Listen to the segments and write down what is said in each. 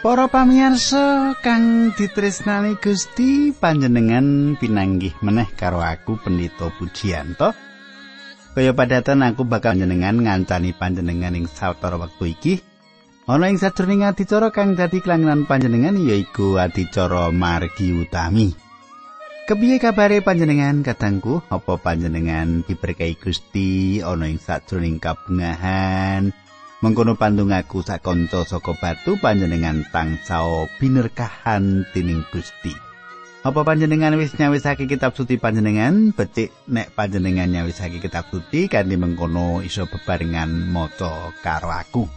Para pamirsa kang ditresnani Gusti panjenengan pinanggih meneh karo aku Pendito Pujianto. Kaya padatan aku bakal panjenengan ngancani panjenengan ing sawetara wektu iki. Ana ing sajroning adicara kang dadi kelangenan panjenengan yaiku adicara margi utami. Kepiye kabare panjenengan katangku? Apa panjenengan diberkahi Gusti ana ing sajroning kabungahan? Mengkono pandungaku sak kanca saka batu panjenengan tansao binerkahan dening Gusti. Apa panjenengan wis nyawisake kitab suci panjenengan? Becik nek panjenengan nyawisake kitab suci kanthi mengkono iso bebarengan maca karo aku.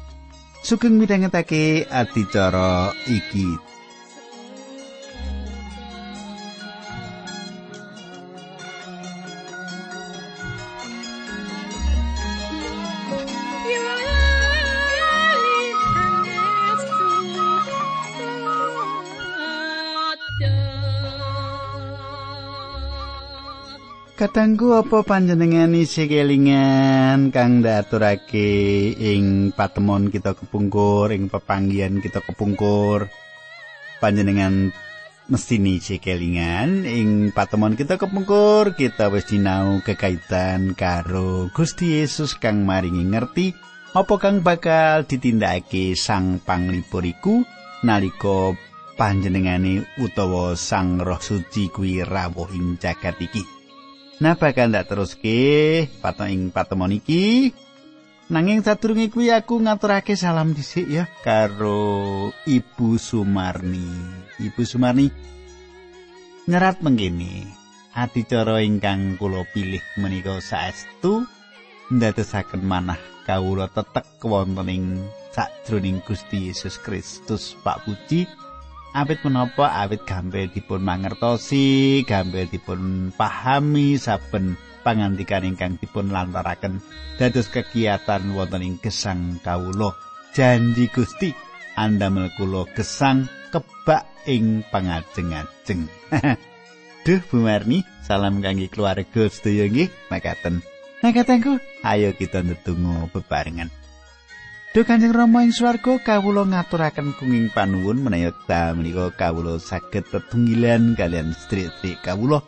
Sugeng midhangetake adicara iki Katanggu apa panjenengan isi kelingan kang daturake ing patemon kita kepungkur, ing pepanggian kita kepungkur. Panjenengan mesti isi kelingan ing patemon kita kepungkur, kita wis sinau kekaitan karo Gusti Yesus kang maringi ngerti apa kang bakal ditindakake sang panglipur iku nalika panjenengane utawa sang roh suci kuwi rawuh ing jagat iki. Bakal ndak teruske patung ing patemon iki. Nanging sadurunge kuwi aku ngaturake salam dhisik ya karo Ibu Sumarni. Ibu Sumarni nyerat mengkini adicara ingkang kula pilih menika saestu ndadosaken manah kawula tetek wonten ing sajroning Gusti Yesus Kristus Pak Puji. Awit menapa? Awit gampil dipun mangertosi gampil dipun pahami saben pangandikan ingkang dipun lantaraken dados kegiatan wonten ing gesang kawula. Janji Gusti andamel kula gesang kebak ing pangajeng-ajeng Duh Bu Marni, salam kangge keluarga sedaya nggih. Makaten. Makatenku, ayo kita ndedonga bebarengan. Duh Kanjeng Rama ing swarga kawula ngaturaken kenging panuwun menawi ta menika kawula saged tetunggilan kalian sedherek kawula.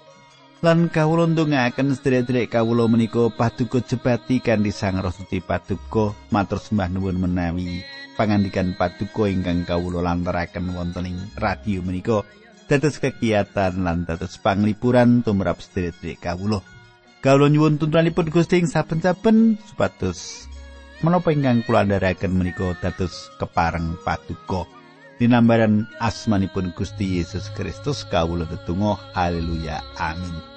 Lan kawula ndongaaken sedherek kawula menika paduka jebati kanthi Sang Rasuti Paduka. Matur sembah nuwun menawi pangandikan paduka ingkang kawula lantaraken wonten ing radio menika. Dados kegiatan lan dados panglipuran tumrap sedherek kawula. Kawula nyuwun tuntunanipun Gusti ing saben-saben supados menapa ingkang kula andharaken menika dados kepareng paduka? Dinambaran asmanipun Gusti Yesus Kristus kawula tetunggal haleluya. Amin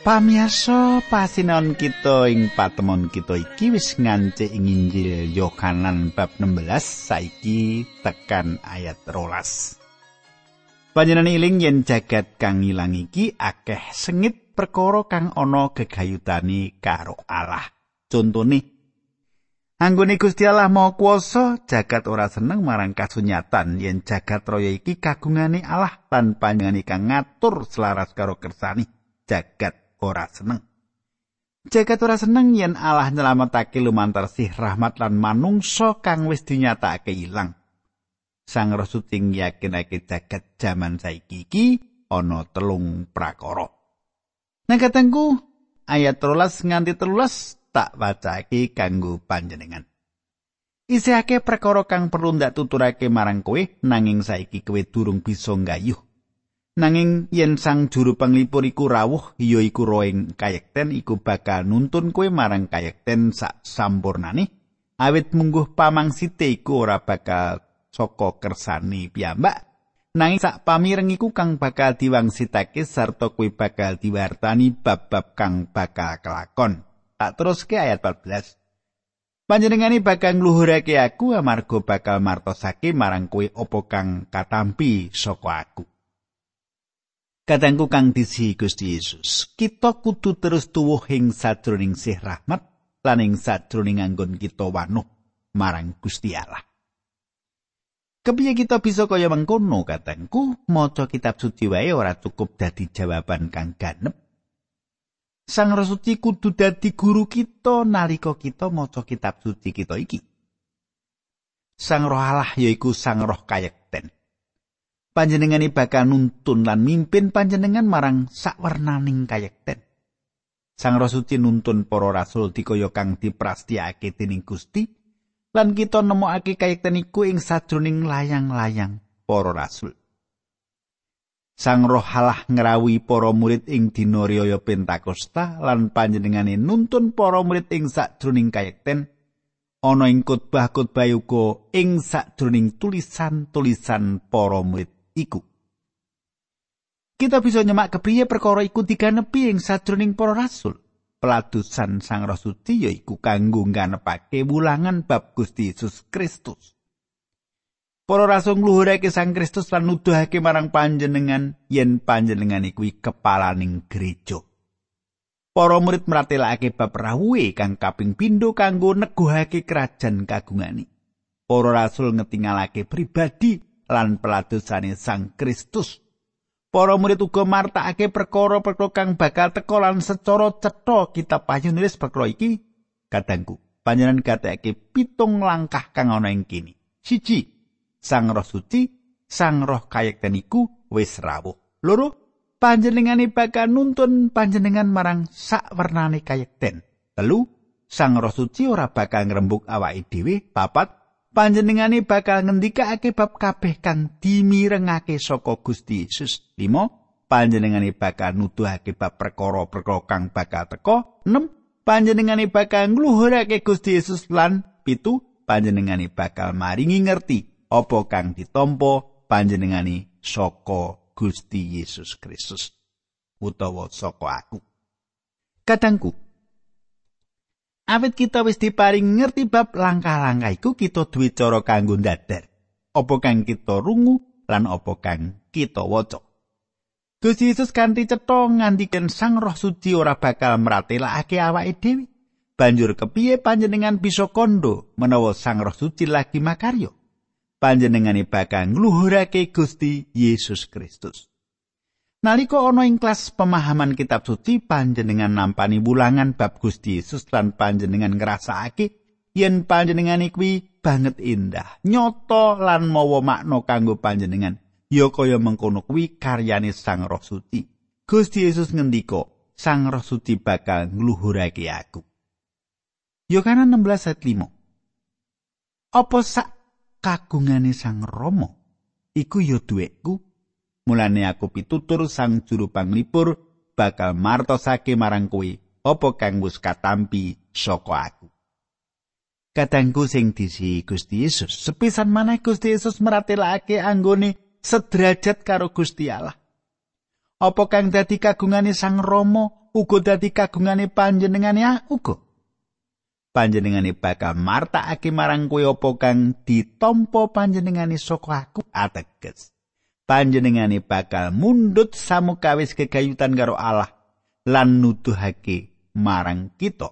Pamiaso pasinon kita ing patemon kita iki wis ngancik ing Injil Yohanan bab 16 saiki tekan ayat rolas. Panjenengan iling yen jagat kang ilang iki akeh sengit perkara kang ana gegayutani karo Allah. Contone Anggone Gusti Allah mau kuasa jagat ora seneng marang kasunyatan yen jagat raya iki kagungane Allah lan panjenengan kang ngatur selaras karo kersani jagat ora seneng. Jagat ora seneng yen Allah nyelametake lumantar sih rahmat lan manungsa kang wis dinyatakake ilang. Sang Rasuting yakinake jagat jaman saiki iki ana telung prakara. Nang katengku ayat 13 nganti 13 tak wacake kanggo panjenengan. Isihake perkara kang perlu ndak tuturake marang kowe nanging saiki kowe durung bisa nggayuh. Nanging yen sang juru panglipur iku rawuh ya iku roeng kayekten iku bakal nuntun kowe marang kayekten sak sampurnane. Awit mungguh pamangsite iku ora bakal saka kersane piyambak. Nanging sak pamireng iku kang bakal diwangsitake sarta kowe bakal diwartani bab-bab kang bakal kelakon. Tak terus ke ayat 14 Panjenengani bakal ngluhurake aku amarga bakal martosake marang kowe apa kang katampi saka aku. Kadangku kang disi Gusti Yesus, kita kudu terus tuwuh ing sajroning sih rahmat lan ing sajroning anggon kita wanuh. marang Gusti Allah. Kepiye kita bisa kaya mengkono katengku, maca kitab suci wae ora cukup dadi jawaban kang ganep. Sang Roh Suci kudu dadi guru kita nalika kita maca kitab suci kita iki. Sang Roh Allah yaiku Sang Roh kayekten. Panjenengane bakal nuntun lan mimpin panjenengan marang sakwernaning kayekten. Sang Roh Suci nuntun para rasul dikaya kang diprastiake dening Gusti lan kita nemokake kayekten iku ing sajroning layang-layang para rasul. Sang Roh Allah ngrawi para murid ing dina riyaya Pentakosta lan panjenengane nuntun para murid ing sajroning kayekten ana ing khotbah-khotbah uga ing sajroning tulisan-tulisan para murid iku. Kita bisa nyemak kepriye perkara iku diganepi ing sajroning para rasul. peladusan Sang Roh Suci yaiku kanggo nganepake wulangan bab Gusti Yesus Kristus. Para rasul ngluhurake Sang Kristus lan nuduhake marang panjenengan yen panjenengan iku kepalaning gereja. Para murid meratelake bab rawuhe kang kaping pindho kanggo neguhake kerajaan kagungani. Para rasul ngetingalake pribadi lan peladosane Sang Kristus Para murid uga martakake perkara-perkara kang bakal teka lan secara cetha kita nulis perkara iki kadangku. Panjenengan gateke pitung langkah kang ana ing kene. Siji, Sang Roh Suci, Sang Roh kayekten iku wis rawuh. Loro, panjenengane bakal nuntun panjenengan marang sak wernane kayekten. Telu, Sang Roh Suci ora bakal ngrembug awake dhewe. Papat, panjenengane bakal ngendikake bab kabeh kang dimirengake saka Gusti Yesus. 5. Panjenengane bakal nuduhake bab perkara-perkara kang bakal teka. 6. Panjenengane bakal ngluhurake Gusti Yesus lan 7. Panjenengane bakal maringi ngerti apa kang ditampa panjenengane saka Gusti Yesus Kristus utawa saka aku. Kadangku, Awit kita wis diparing ngerti bab langkah-langkah iku kita duwe cara kanggo ndadar. Apa kang kita rungu lan apa kang kita waca. Gusti Yesus kanthi cetha ngandikan Sang Roh Suci ora bakal mratelakake awake dhewe. Banjur kepiye panjenengan bisa kondo menawa Sang Roh Suci lagi makaryo? Panjenengane bakal ngluhurake Gusti Yesus Kristus. Nalika ana ing kelas pemahaman kitab suci panjenengan nampani wulangan bab Gusti Yesus lan panjenengan ngrasakake yen panjenengan kuwi banget indah, nyoto lan mawa makna kanggo panjenengan. Ya kaya mengkono kuwi karyane Sang Roh Suci. Gusti Yesus ngendika, Sang Roh Suci bakal ngluhurake aku. Yohanes 16 ayat 5. Apa sak kagungane Sang Rama iku ya duweku Mulane aku pitutur sang juru panglipur bakal martosake marang kowe apa kang wis katampi saka aku. Katangku sing disi Gusti Yesus, sepisan maneh Gusti Yesus meratelake anggone sederajat karo Gusti Allah. Apa kang dadi kagungane Sang Rama uga dadi kagungane panjenengane uga. Panjenengane bakal martakake marang kowe apa kang ditampa panjenengane saka aku ateges. Panjenengane bakal mundut samukawis kegayutan karo Allah lan nuduhake marang kita.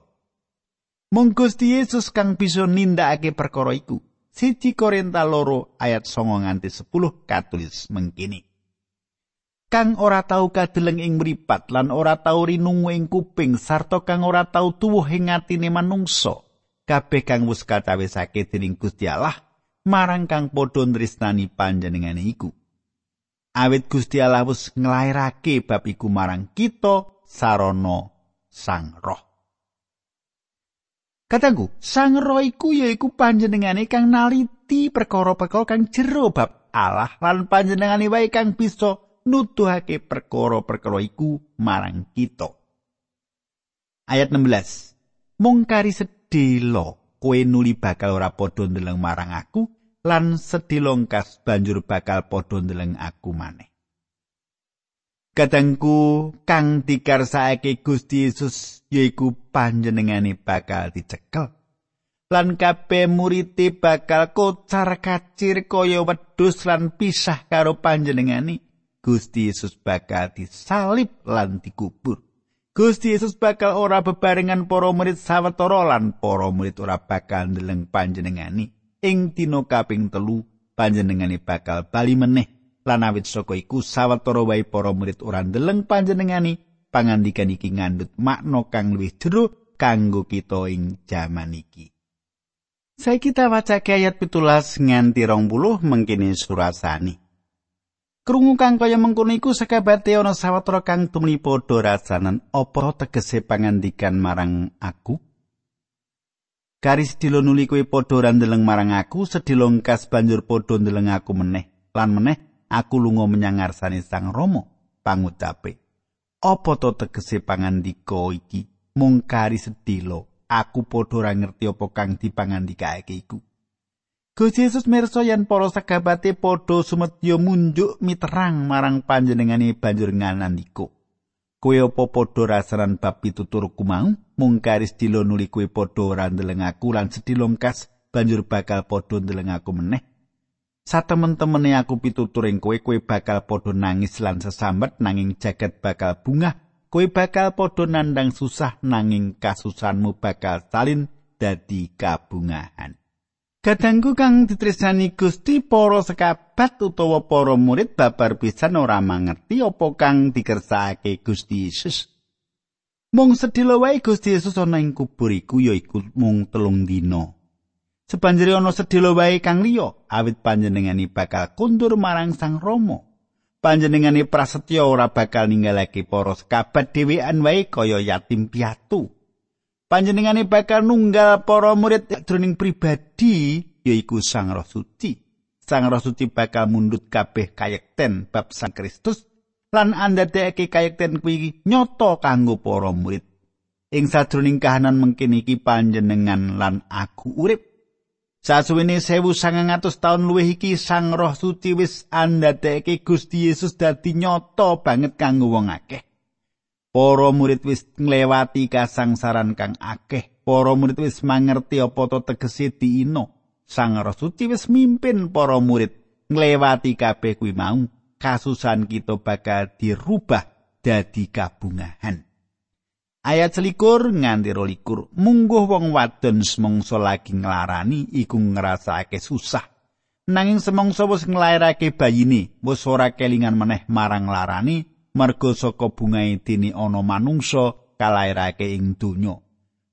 Mung Gusti Yesus kang bisa nindakake perkara iku. Siji Korinta loro ayat songo nganti 10 katulis mengkini. Kang ora tau kadeleng ing mripat lan ora tau rinungu ing kuping sarta kang ora tau tuwuh ing atine manungsa kabeh kang wis katawisake dening Gusti Allah marang kang padha nristani panjenengane iku. Awit Gusti Allah wis nglairake bab iku marang kita sarana Sang Roh. Katanggu, Sang Roh iku yaiku panjenengane kang naliti perkara-perkara kang jero bab Allah lan panjenengane wae kang bisa nuduhake perkara-perkara iku marang kita. Ayat 16. Mung kari sedhela kowe nuli bakal ora padha ndeleng marang aku lan sedilongkas banjur bakal padha ndeleng aku maneh. Kadangku kang dikarsake Gusti Yesus yaiku panjenengane bakal dicekel. Lan kabeh murite bakal kocar kacir kaya wedhus lan pisah karo panjenengane. Gusti Yesus bakal disalib lan dikubur. Gusti Yesus bakal ora bebarengan para murid sawetara lan para murid ora bakal ndeleng panjenengani. Ing dina kaping telu panjenengane bakal bali meneh lan awit saka iku sawetara wae para murid ora ndeleng panjenengani. Pangandikan iki ngandhut makna kang luwih jero kanggo kita ing jaman iki. Saya kita waca ayat pitulas nganti rong puluh mengkini surasani. Krungu kang kaya mengkono iku sekabate ana sawetara kang tumli padha rasanan apa tegese pangandikan marang aku? Karis dilo nuli kowe padha randeleng marang aku, sedilo ngkas banjur padha ndeleng aku meneh. Lan meneh aku lunga menyang ngarsane Sang Rama pangucape. Apa to tegese pangandika iki? Mung karis sedilo aku padha ora ngerti apa kang dipangandikake iku. Gusti Yesus mirsa yen para sakabate padha sumedya munjuk miterang marang panjenengane banjur nganandika. Kowe apa padha rasaran bab pituturku mau? Mung karis dilo nuli kowe padha ora ndeleng aku lan sedilo kas banjur bakal padha ndeleng aku meneh. Satemen-temene aku pituturing kowe kowe bakal padha nangis lan sesambet nanging jagat bakal bungah. Kowe bakal padha nandang susah nanging kasusanmu bakal salin dadi kabungahan. Kadangku kang ditresnani Gusti para sekabat utawa para murid babar pisan ora mangerti apa kang dikersakake Gusti Yesus. Mung sedhela wae Gusti Yesus ana ing kubur iku yaiku mung telung dina. Sebanjure ana sedhela wae kang liya awit panjenengani bakal kundur marang Sang Rama. Panjenengani prasetya ora bakal ninggalake para sekabat dhewean wae kaya yatim piatu. Panjenengane bakal nunggal para murid jroning pribadi yaiku Sang Roh Suci. Sang Roh Suci bakal mundut kabeh kayekten bab Sang Kristus lan andadekake kayekten kuwi nyoto kanggo para murid. Ing sajroning kahanan mungkin iki panjenengan lan aku urip. Sasuwene sewu sangang atus taun luwih iki Sang Roh Suci wis andadekake Gusti Yesus dadi nyoto banget kanggo wong akeh. Para murid wis nglewati kasangsaran kang akeh. Para murid wis mangerti apa to tegese diino. Sang Roh Suci wis mimpin para murid nglewati kabeh kuwi mau. Kasusan kita bakal dirubah dadi kabungahan. Ayat selikur nganti rolikur. Mungguh wong wadon semongso lagi nglarani iku ngrasake susah. Nanging semongso wis nglairake bayine, wis ora kelingan meneh marang larani, marga saka bungae dene ana manungsa kalairake ing donya.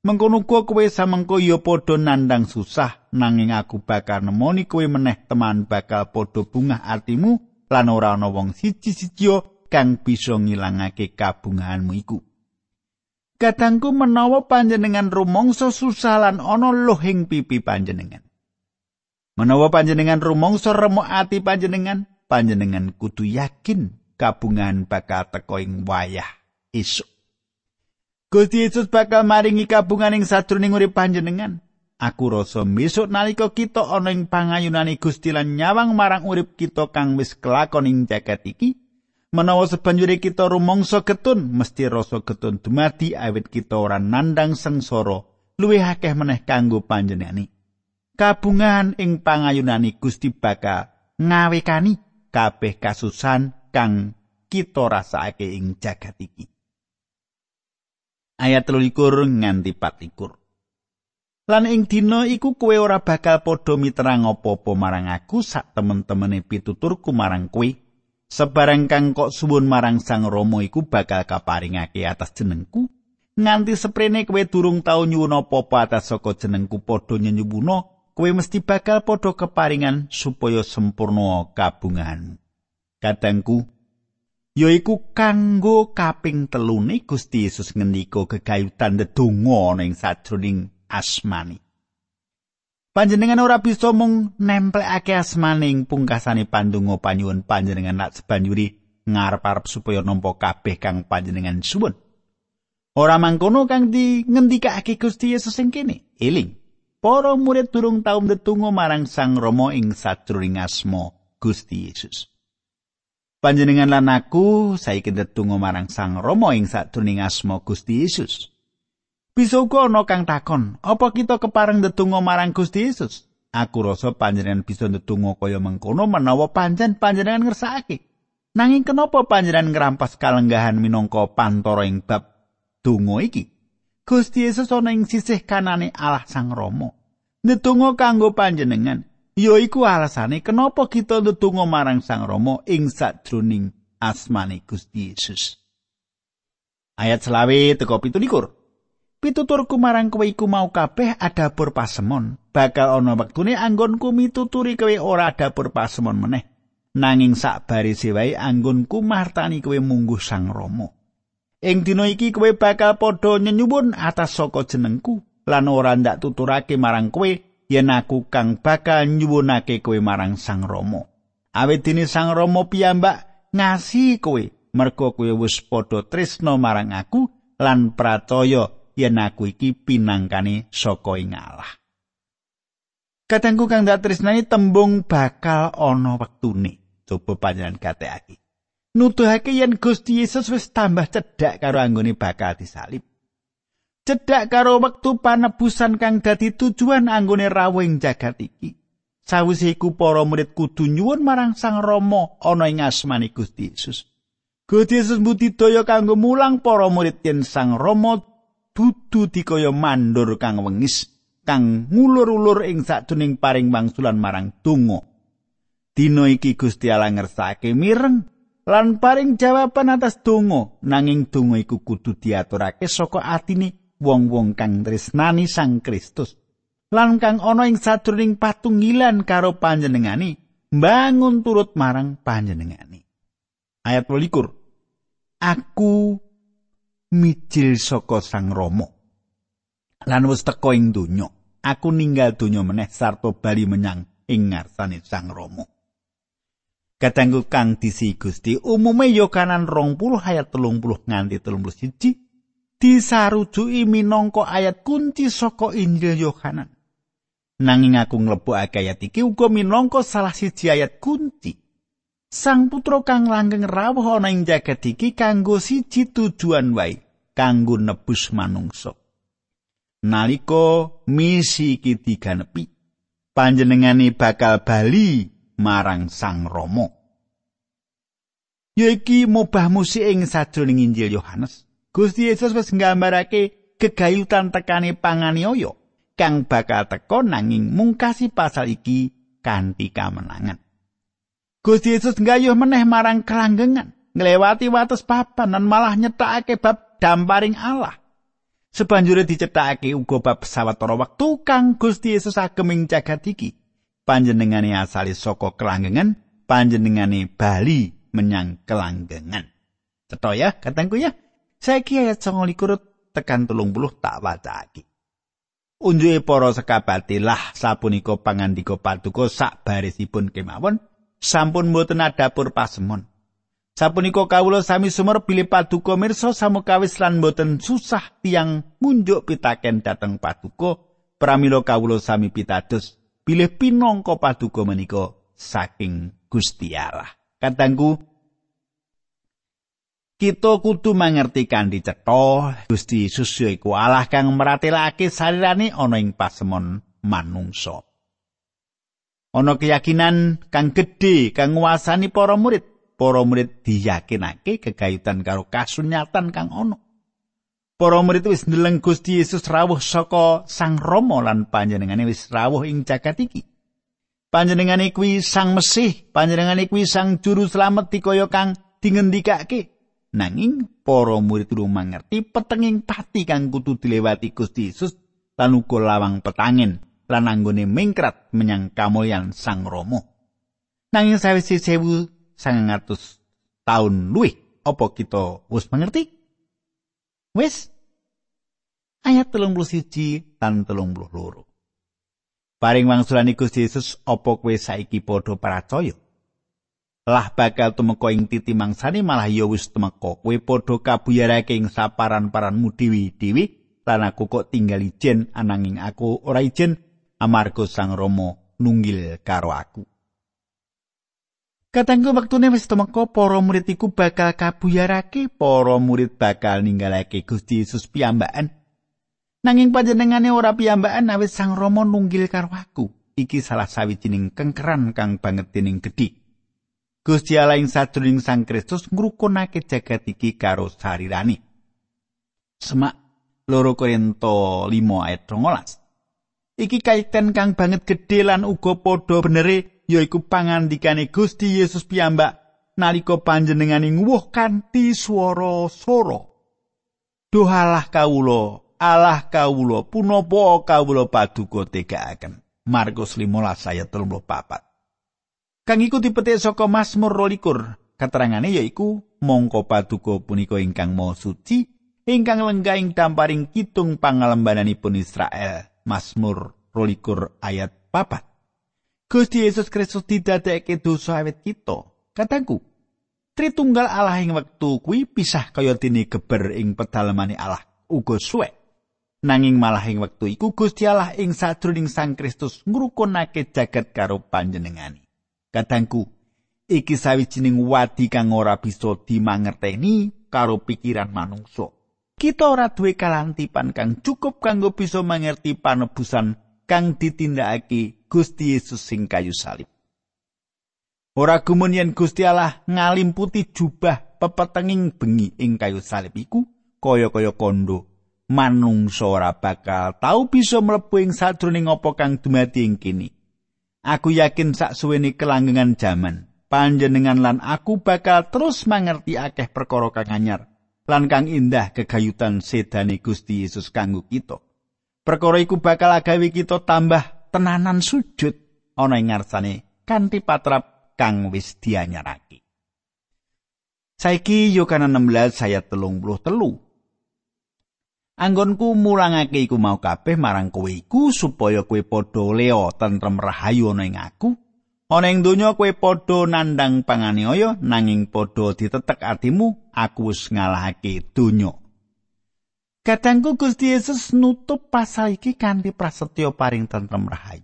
Mengkono uga kowe samengko ya padha nandang susah nanging aku bakal nemoni kowe meneh teman bakal padha bungah atimu lan ora ana wong siji-siji kang bisa ngilangake kabungahanmu iku. Kadangku menawa panjenengan rumangsa susah lan ana lohing pipi panjenengan. Menawa panjenengan rumangsa remuk ati panjenengan, panjenengan kudu yakin kabungan bakal teko ing wayah esuk. Gusti Yesus bakal maringi kabungan ing sadroning urip panjenengan. Aku rasa besok nalika kita ana ing pangayunane Gusti lan nyawang marang urip kita kang wis kelakon ing jagat iki, menawa sebanjure kita rumangsa getun, mesti rasa getun dumadi awit kita ora nandang sengsara luwih akeh meneh kanggo panjenengani. Kabungan ing pangayunane Gusti bakal ngawekani kabeh kasusan kang kita rasake ing jagat iki. Ayat 13 nganti 14. Lan ing dina iku kowe ora bakal padha miterang apa-apa marang aku sak temen-temene pituturku marang kowe. Sebarang kang kok suwun marang Sang Rama iku bakal kaparingake atas jenengku. Nganti seprene kowe durung tau nyuwun apa-apa atas saka jenengku padha nyuwuna, kowe mesti bakal padha keparingan supaya sempurna kabungahanmu. Kadangku yaiku kanggo kaping telune Gusti Yesus ngendika gegayutan ndedonga ning sajroning asmani Panjenengan ora bisa mung nemplekake asmane ing pungkasane pandonga panyuwun panjenengan lan sebanjuri ngarep-arep supaya nampa kabeh kang panjenengan suwun. Ora mangkono kang di ngendikake Gusti Yesus ing kene. Eling, para murid durung tau ndedonga marang Sang Rama ing sajroning asma Gusti Yesus. Panjenengan lan aku saiki ndedonga marang Sang Rama ing sadurunge asma Gusti Yesus. Bisa uga ana kang takon, apa kita kepareng ndedonga marang Gusti Yesus? Aku rasa panjenengan bisa ndedonga kaya mengkono menawa pancen panjenengan ngersakake. Nanging kenapa panjenengan ngrampas kalenggahan minangka pantoro ing bab donga iki. Gusti Yesus ana ing sisih kanane Allah Sang Rama. Ndedonga kanggo panjenengan, ya iku alasane kenapa kita ndedonga marang Sang Rama ing sajroning asmane Gusti Yesus. Ayat selawe teko pitulikur. Pituturku marang kowe iku mau kabeh adapur pasemon. Bakal ana wektune anggonku mituturi kowe ora adapur pasemon meneh. Nanging sak barise wae anggonku martani kowe mungguh Sang Rama. Ing dina iki kowe bakal padha nyenyuwun atas saka jenengku lan ora ndak tuturake marang kowe yen aku kang bakal nyuwunake kowe marang Sang Rama. Awit dene Sang Rama piyambak ngasihi kowe merga kowe wis padha tresna marang aku lan pracaya yen aku iki pinangkane saka ing Allah. Katengku kang dak tresnani tembung bakal ana wektune. Coba panjenengan gatekake. nuduhake yen Gusti Yesus wis tambah cedhak karo anggone bakal disalib. Cedhak karo wektu panebusan kang dadi tujuan anggone rawuh ing jagat iki. Sawise iku para murid kudu nyuwun marang Sang Rama ana ing asmane Gusti Yesus. Gusti Yesus mbudidaya kanggo mulang para murid yen Sang Rama dudu dikaya mandur kang wengis kang ngulur-ulur ing sakjroning paring wangsulan marang donga. Dina iki Gusti Allah ngersake mireng lan paring jawaban atas donga nanging donga iku kudu diaturake saka atine wong-wong kang tresnani Sang Kristus. Lan kang ana ing sadurunging patunggilan karo panjenengani bangun turut marang panjenengani. Ayat 12 aku mijil saka Sang Rama. Lan wis teka ing donya aku ninggal donya meneh sarta bali menyang ing ngarsane Sang Rama. Kadangku kang disi Gusti umume ya kanan 20 ayat 30 nganti 31 disarujuki minangka ayat kunci saka Injil Yohanan. Nanging aku nglebokake ayat iki uga minangka salah siji ayat kunci. Sang putra kang langgeng rawuh ana ing jagat iki kanggo siji tujuan wae, kanggo nebus manungsa. Naliko misi iki diganepi, panjenengane bakal bali marang Sang Rama. Yaiki mubah musik ing sajroning Injil Yohanes. Gusti Yesus wis nggambarake kegayutan tekane panganiaya kang bakal teka nanging mungkasi pasal iki kanthi kamenangan. Gusti Yesus nggayuh meneh marang kelanggengan, nglewati wates papan lan malah nyetakake bab damparing Allah. Sebanjure dicethakake uga bab sawetara wektu kang Gusti Yesus agem ing jagat iki. panjenengane asale saka kelanggengan, panjenengane bali menyang kelanggengan. Cetha ya, katengku ya. Saiki ayat 29 tekan 30 tak wacake. Unjuke para sekabati lah sapunika pangandika paduka sak barisipun kemawon sampun mboten adapur pasemon. Sapunika kawula sami sumer bilih paduka mirsa samukawis lan mboten susah tiang munjuk pitaken dhateng paduka pramila kawula sami pitados bilih pinangka paduka menika saking Gusti Allah. Katangku kita kudu mangerti kanthi cetha Gusti Yesus iku Allah kang meratelake sarirane ana ing pasemon manungsa. Ana keyakinan kang gedhe kang nguasani para murid. Para murid diyakinake kegayutan karo kasunyatan kang ana. Para murid wis ndeleng Gusti Yesus rawuh saka Sang Rama lan panjenengane wis rawuh ing jagat iki. Panjenengane kuwi Sang Mesih, panjenengane kuwi Sang Juru Slamet dikaya kang dingendikake. Nanging para murid durung mangerti petenging pati kang kudu dilewati Gusti Yesus lan uga lawang petangin lan anggone mingkrat menyang kamulyan Sang Rama. Nanging sawise sewu sangatus taun luwih apa kita wis mengerti? Wis ayat telung puluh siji lan telung puluh loro. Paring wangsulani Gusti Yesus apa kowe saiki padha percaya? Lah bakal tumeka ing titi mangsani malah ya wis tumeka kowe padha kabuyarake ing saparan-paranmu dewi-dewi lan aku kok tinggal ijen ananging aku ora ijen amarga Sang Rama nunggil karo aku. Katanggu wektune wis temeka para murid iku bakal kabuyarake, para murid bakal ninggalake Gusti Yesus piyambakan. Nanging panjenengane ora piyambakan awit Sang Rama nunggil karo aku. Iki salah sawijining kengkeran kang banget dening gedhi. Gusti Allah ing sadurunging Sang Kristus ngrukunake jagat iki karo sarirani. Semak loro Korinto 5 ayat 12. Iki kaiten kang banget gedhe lan uga padha benere yaiku pangandikane Gusti Yesus piyambak nalika panjenengane nguwuh kanthi swara soro. Dohalah kawula, Allah kawula, punapa kawula paduka tegakaken. Markus 15 ayat 34. Kang iku dipetik saka Mazmur 22. Katerangane yaiku mongko paduka punika ingkang maha suci ingkang lenggah ing damparing kitung pangalembananipun Israel. Mazmur 22 ayat 4. Gusti Yesus Kristus didadekake dosa awet kita. Katangku, Tritunggal Allah ing wektu kuwi pisah kaya dene geber ing pedalamane Allah uga suwek. Nanging malah ing wektu iku Gusti Allah ing sajroning Sang Kristus ngrukunake jagat karo panjenengani. Kadangku, iki sawijining wadi kang ora bisa dimangerteni karo pikiran manungsa. Kita ora duwe kalantipan kang cukup kanggo bisa mangerti panebusan kang ditindakake Gusti Yesus sing kayu salib. Ora gumun yen Gusti Allah ngalimputi jubah pepetenging bengi ing kayu salib iku kaya-kaya kondo. Manungsa ora bakal tau bisa mlebu ing sadroning apa kang dumadi ing kene. Aku yakin sak suwene kelanggengan jaman, panjenengan lan aku bakal terus mangerti akeh perkara kang anyar lan kang indah kegayutan sedane Gusti Yesus kanggo kita. Perkara iku bakal agawe kita tambah tenanan sujud ana ing ngarsane kanthi patrap kang wis dianyarake. Saiki Yohanes 16 ayat 33. Anggonku mulangake iku mau kabeh marang kowe iku supaya kowe padha leo tentrem rahayu ana ing aku. Ana ing donya kowe padha nandang panganiaya nanging padha ditetek atimu aku wis ngalahake donya. Katangku Gusti Yesus nutup pasal iki kanthi prasetyo paring tentrem rahayu.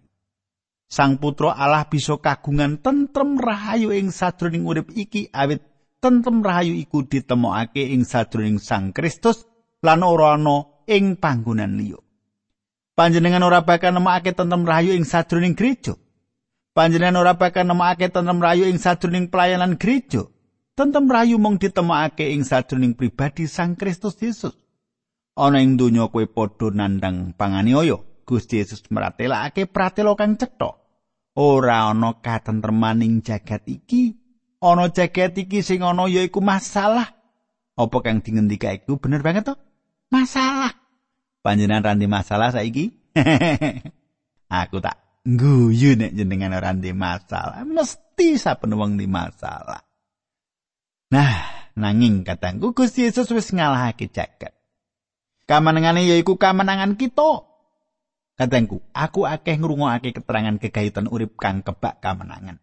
Sang putra Allah bisa kagungan tentrem rahayu ing sadroning urip iki awit tentrem rahayu iku ditemokake ing sadroning Sang Kristus lan ora ana ing panggonan liya. Panjenengan ora bakal nemokake tentrem rahayu ing sadroning gereja. Panjenengan ora bakal nemokake tentrem rahayu ing sadroning pelayanan gereja. Tentrem rahayu mung ditemokake ing sadroning pribadi Sang Kristus Yesus. Ana ing donya kowe padha nandang panganiaya. Gusti Yesus meratelakake pratela kang cetha. ora ana katentremaning jagat iki ana jagat iki sing ana yaiku masalah apa kang dingendika iku bener banget to masalah. Panjenengan randi masalah saiki? Aku tak guyu nek jenengan ora randi masalah. Mesti saben wong di masalah. Nah nanging katangku Gusti Yesus wis ngalahake jagat. Kamanangane yaiku kamanangan kita. Katengku, aku akeh ngrungokake keterangan kegayutan urip kang kebak kamenangan.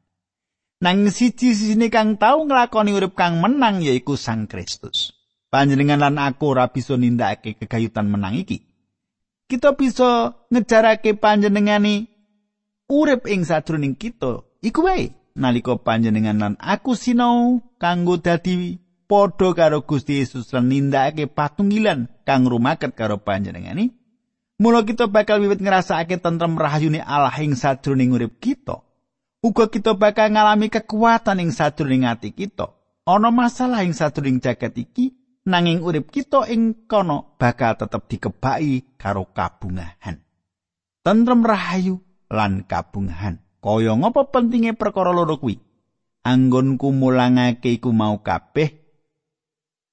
Nang siji sisine kang tau nglakoni urip kang menang yaiku Sang Kristus. Panjenengan lan aku ora bisa nindakake kegayutan menang iki. Kita bisa ngejarake panjenengani urip ing sadroning kita. Iku wae nalika panjenengan lan aku sinau kanggo dadi padha karo Gusti Yesus lan nindakake patunggilan kang rumaket karo panjenengani. Mula kita bakal wiwit ngrasakake tentrem rahayune Allah ing sadroning urip kita. Uga kita bakal ngalami kekuatan ing sadroning ati kita. Ana masalah ing sadroning jagat iki nanging urip kita ing kono bakal tetep dikebaki karo kabungahan. Tentrem rahayu lan kabungahan. Kaya ngapa pentinge perkara loro kuwi? Anggonku mulangake iku mau kabeh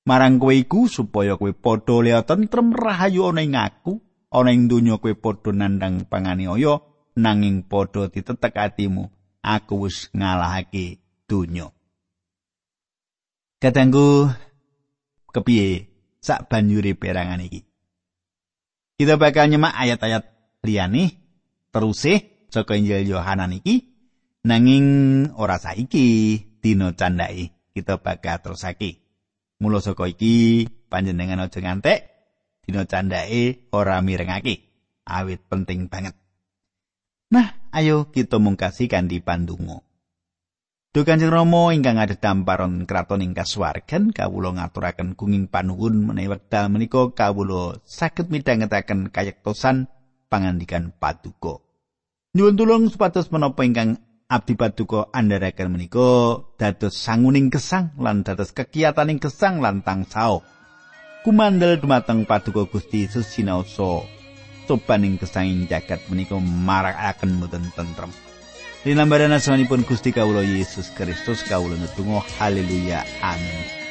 marang kowe iku supaya kowe padha liya tentrem rahayu ana ing aku ana ing donya kowe padha nandhang panganiaya nanging padha ditetek atimu aku wis ngalahake donya Katanggu kepiye? Sak banjure perangan iki. Kita bakal nyemak ayat-ayat liyane teruse saka Injil Yohanan iki. Nanging ora saiki dina candhake kita bakal terusake. Mula saka iki panjenengan aja ngantek dina candhake ora mirengake. Awit penting banget. Nah ayo kita mungkasi kanthi pandonga Duh Kanjeng Rama ingkang ada damparan kraton ing kasuwargan kawula ngaturaken gunging panuwun menawi wekdal menika kawula saged midhangetaken kayektosan pangandikan paduka. Nyuwun tulung supados menapa ingkang abdi paduka andharaken menika dados sanguning kesang lan dados kekiyataning kesang lan tangsao. kumandel dumateng paduka Gusti Yesus sinaosa cobaning kesanging jagat menika marakaken mboten tentrem Linambaran asmanipun Gusti Kawula Yesus Kristus kawula netunggal haleluya. Amin